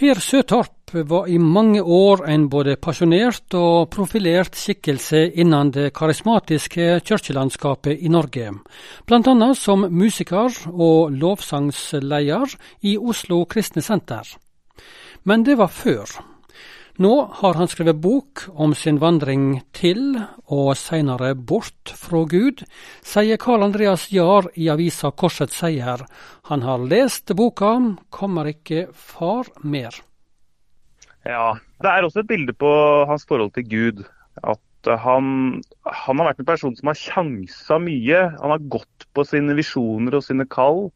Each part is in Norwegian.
Per Søtorp var i mange år en både pasjonert og profilert skikkelse innen det karismatiske kirkelandskapet i Norge, bl.a. som musiker og lovsangsleder i Oslo Kristne Senter. Men det var før. Nå har han skrevet bok om sin vandring til, og seinere bort fra Gud, sier Karl Andreas Jahr i avisa Korsets Seier. Han har lest boka, kommer ikke far mer. Ja, det er også et bilde på hans forhold til Gud. At han, han har vært en person som har sjansa mye. Han har gått på sine visjoner og sine kall.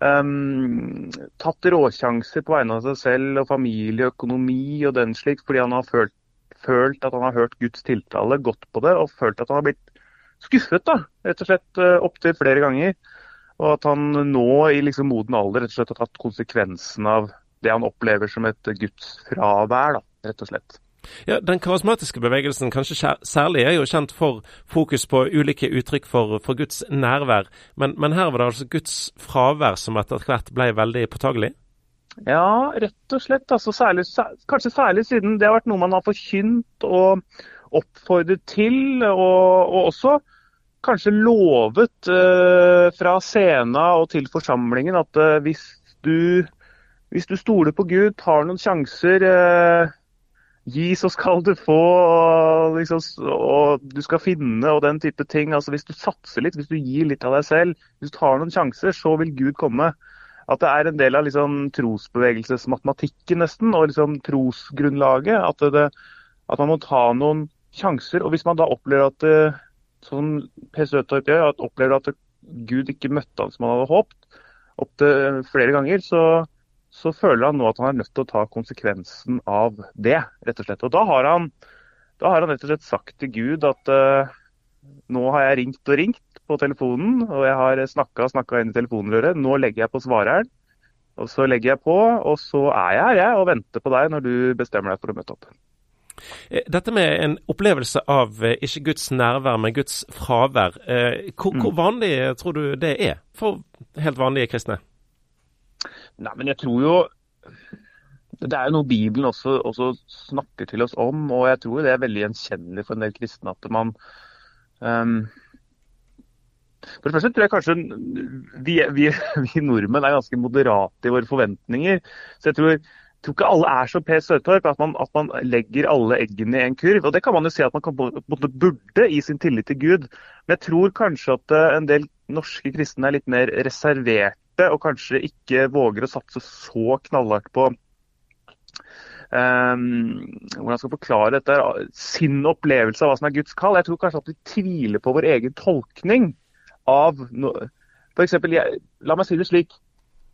Um, tatt råsjanser på vegne av seg selv og familie, økonomi og den slik, fordi han har følt, følt, at han har hørt Guds tiltale, gått på det, og følt at han har blitt skuffet, da, rett og slett uh, opptil flere ganger. Og at han nå i liksom moden alder rett og slett har tatt konsekvensen av det han opplever som et gudsfravær, da, rett og slett. Ja, Den karismatiske bevegelsen kanskje særlig er jo kjent for fokus på ulike uttrykk for, for Guds nærvær. Men, men, her var det altså Guds fravær som etter hvert ble veldig påtagelig? Ja, rett og slett. Altså, særlig, kanskje særlig siden det har vært noe man har forkynt og oppfordret til. Og, og også kanskje lovet uh, fra scenen og til forsamlingen at uh, hvis, du, hvis du stoler på Gud, tar noen sjanser uh, Gi, så skal du få, og, liksom, og, du skal finne og den type ting. Altså Hvis du satser litt, hvis du gir litt av deg selv, hvis du tar noen sjanser, så vil Gud komme. At det er en del av liksom, trosbevegelsesmatematikken nesten, og liksom, trosgrunnlaget. At, det, at, man må ta noen sjanser. Og hvis man da opplever at det, som Per Søtorp gjør, at opplever at Gud ikke møtte han som han hadde håpet, opptil flere ganger, så så føler han nå at han er nødt til å ta konsekvensen av det, rett og slett. Og da har han, da har han rett og slett sagt til Gud at uh, nå har jeg ringt og ringt på telefonen, og jeg har snakka og snakka inn i telefonrøret. Nå legger jeg på svareren. Og så legger jeg på, og så er jeg her jeg, og venter på deg når du bestemmer deg for å møte opp. Eh, dette med en opplevelse av eh, ikke Guds nærvær, men Guds fravær. Hvor, hvor mm. vanlig tror du det er for helt vanlige kristne? Nei, men jeg tror jo Det er jo noe Bibelen også, også, snakker til oss om, og jeg tror det er veldig gjenkjennelig for en del kristne at man um, For det første tror jeg kanskje vi, vi, vi, nordmenn er ganske moderate i våre forventninger. Så jeg tror, tror ikke alle er så Per Sørtorp at at man, legger alle eggene i en kurv. Og Det kan man jo si at man kan, burde i sin tillit til Gud. Men jeg tror kanskje at eh, en del norske kristne er litt mer reservert lite, og kanskje ikke våger å satse så knallhardt på um, hvordan skal forklare dette, sin opplevelse av hva som er Guds kall. Jeg tror kanskje at vi tviler på vår egen tolkning av no, F.eks. La meg si det slik.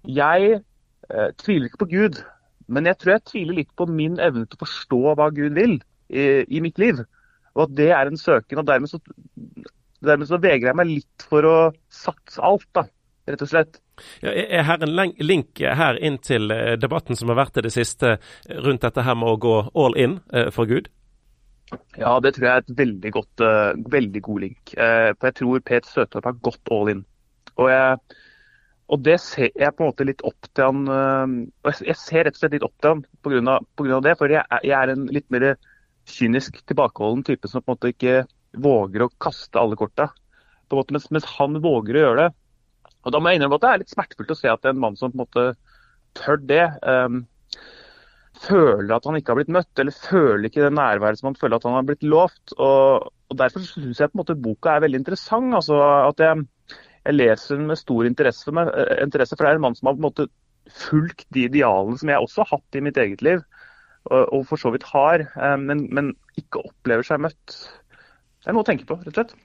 Jeg eh, tviler ikke på Gud, men jeg tror jeg tviler litt på min evne til å forstå hva Gud vil i, i mitt liv. Og at det er en søken. og Dermed så, dermed så vegrer jeg meg litt for å satse alt, da, rett og slett. Ja, er her en link her inn til eh, debatten som har vært i det siste rundt dette her med å gå all in eh, for Gud? Ja, det tror jeg er et veldig, godt, veldig god link. For jeg tror Pet Søtorp har gått all in. Og, jeg, og, det ser jeg på en måte litt opp til han uh, Jeg ser rett og slett litt opp til han pga. det. For jeg, jeg, er en litt mer kynisk, tilbakeholden type som på en måte ikke våger å kaste alle korta. Mens, mens han våger å gjøre det. Og Da må jeg innrømme at det er litt smertefullt å se at en mann som på en måte tør det, um, føler at han ikke har blitt møtt, eller føler ikke det nærværet som han føler at han har blitt lovt. Og, og Derfor syns jeg på en måte boka er veldig interessant. altså at jeg, jeg leser den med stor interesse for, meg, eh, interesse for det er en mann som har på en måte fulgt de idealene som jeg også har hatt i mitt eget liv, og, og for så vidt har, um, men, men ikke opplever seg møtt. Det er noe å tenke på, rett og slett.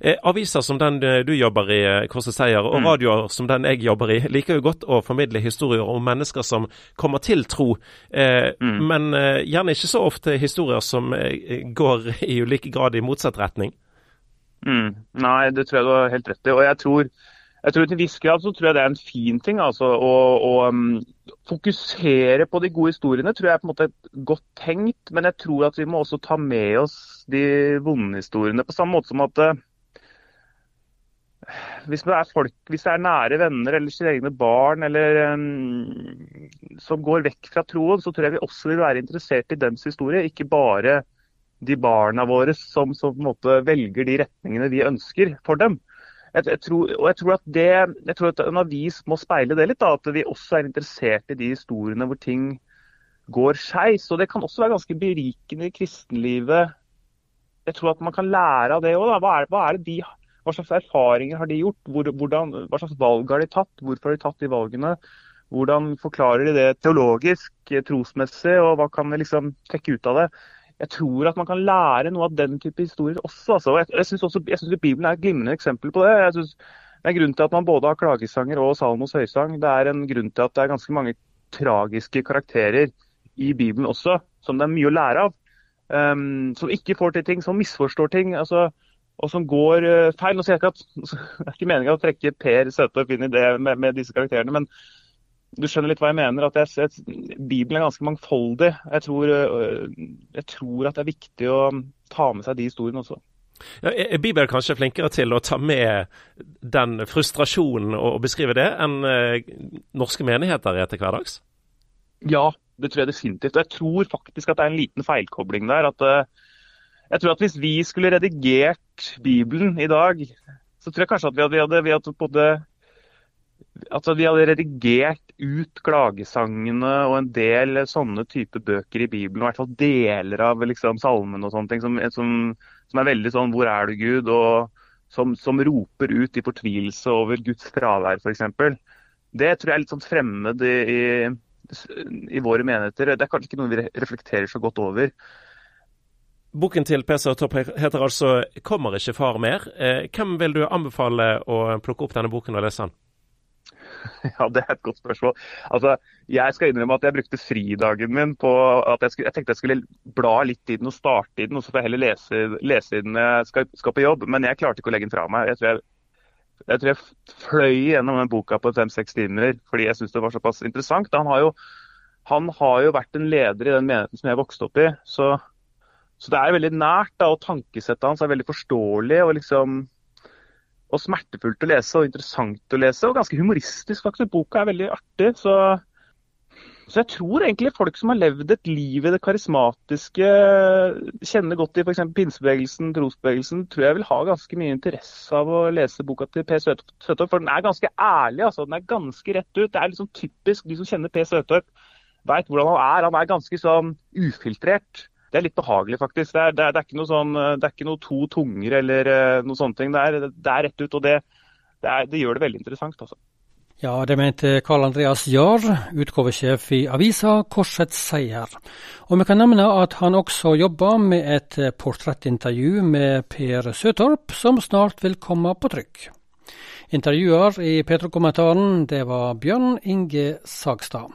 Eh, aviser som den eh, du jobber i, eh, Korset Seier, og mm. radioer som den jeg jobber i, liker jo godt å formidle historier om mennesker som kommer til tro, eh, mm. men eh, gjerne ikke så ofte historier som eh, går i ulike grad i motsatt retning. Mm. Nei, det tror jeg du har helt rett i. Og jeg tror, jeg tror til viss grad så tror jeg det er en fin ting. altså, Å, å um, fokusere på de gode historiene tror jeg er på en måte godt tenkt. Men jeg tror at vi må også ta med oss de vonde historiene. På samme måte som at uh, hvis det, er folk, hvis det er nære venner eller sine egne barn eller, um, som går vekk fra troen, så tror jeg vi også vil være interessert i deres historie. Ikke bare de barna våre som, som velger de retningene vi ønsker for dem. Jeg, jeg, tror, og jeg tror, at det, jeg tror at en avis må speile det litt. Da, at vi også er interessert i de historiene hvor ting går skeis. Og det kan også være ganske berikende i kristenlivet. Jeg tror at man kan lære av det òg. Hva, hva, de hva slags erfaringer har de gjort? Hvor, hvordan, hva slags valg har de tatt? Hvorfor har de tatt de valgene? Hvordan forklarer de det teologisk, trosmessig, og hva kan vi liksom trekke ut av det? Jeg tror at man kan lære noe av den type historier også. Altså. Jeg, jeg syns Bibelen er et glimrende eksempel på det. Jeg synes det er grunn til at man både har klagesanger og Salmos høysang. Det er en grunn til at det er ganske mange tragiske karakterer i Bibelen også, som det er mye å lære av. Um, som ikke får til ting, som misforstår ting. altså og som går uh, feil. Nå sier jeg ikke at Det er ikke meninga å trekke Per Søtorp inn i det med, med, disse karakterene, men du skjønner litt hva jeg mener. at jeg, jeg, Bibelen er ganske mangfoldig. Jeg tror, uh, jeg tror, at det er viktig å ta med seg de historiene også. Ja, er Bibelen kanskje flinkere til å ta med den frustrasjonen og beskrive det, enn uh, norske menigheter er til hverdags? Ja, det tror jeg definitivt. Jeg tror faktisk at det er en liten feilkobling der. at uh, jeg tror at hvis vi skulle redigert Bibelen i dag, så tror jeg kanskje at vi hadde, vi hadde, vi hadde både altså vi hadde redigert ut klagesangene og en del sånne type bøker i Bibelen. I hvert fall deler av liksom, salmene og sånne ting som, som, som, er veldig sånn 'Hvor er du, Gud?' og som, som roper ut i fortvilelse over Guds fravær, f.eks. Det tror jeg er litt sånn fremmed i, i, i våre menigheter. Det er kanskje ikke noe vi reflekterer så godt over. Boken til PC Topp heter altså 'Kommer ikke far mer'. Eh, hvem vil du anbefale å plukke opp denne boken og lese den? Ja, Det er et godt spørsmål. Altså, Jeg skal innrømme at jeg brukte fridagen min på at jeg, skulle, jeg tenkte jeg skulle bla litt i den og starte i den, og så får jeg heller lese, lese i den når jeg skal, skal, på jobb. Men jeg klarte ikke å legge den fra meg. Jeg tror jeg, jeg, tror jeg fløy gjennom den boka på fem-seks timer fordi jeg syntes det var såpass interessant. Han har, jo, han har jo vært en leder i den menigheten som jeg vokste opp i. så så det er veldig nært, da, og tankesettet hans er veldig forståelig og, liksom, og smertefullt å lese og interessant å lese. Og ganske humoristisk, faktisk. Boka er veldig artig. Så, så jeg tror egentlig folk som har levd et liv i det karismatiske, kjenner godt i f.eks. pinsebevegelsen, trosbevegelsen, tror jeg vil ha ganske mye interesse av å lese boka til P. Søtorp. For den er ganske ærlig, altså. Den er ganske rett ut. Det er liksom typisk de som kjenner P. Søtorp, veit hvordan han er. Han er ganske sånn ufiltrert det er litt behagelig, faktisk. Det er, det er, det er, ikke, noe sånn, det er ikke noe to tunger eller uh, noe sånne ting. Det er, det er rett ut, og det, det, gjør det veldig interessant. altså. Ja, det mente Karl Andreas Jahr, utgavesjef i avisa Korsets Seier. Og vi kan nevne at han også jobber med et portrettintervju med Per Søtorp, som snart vil komme på trykk. Intervjuer i Petro-kommentaren, det var Bjørn Inge Sagstad.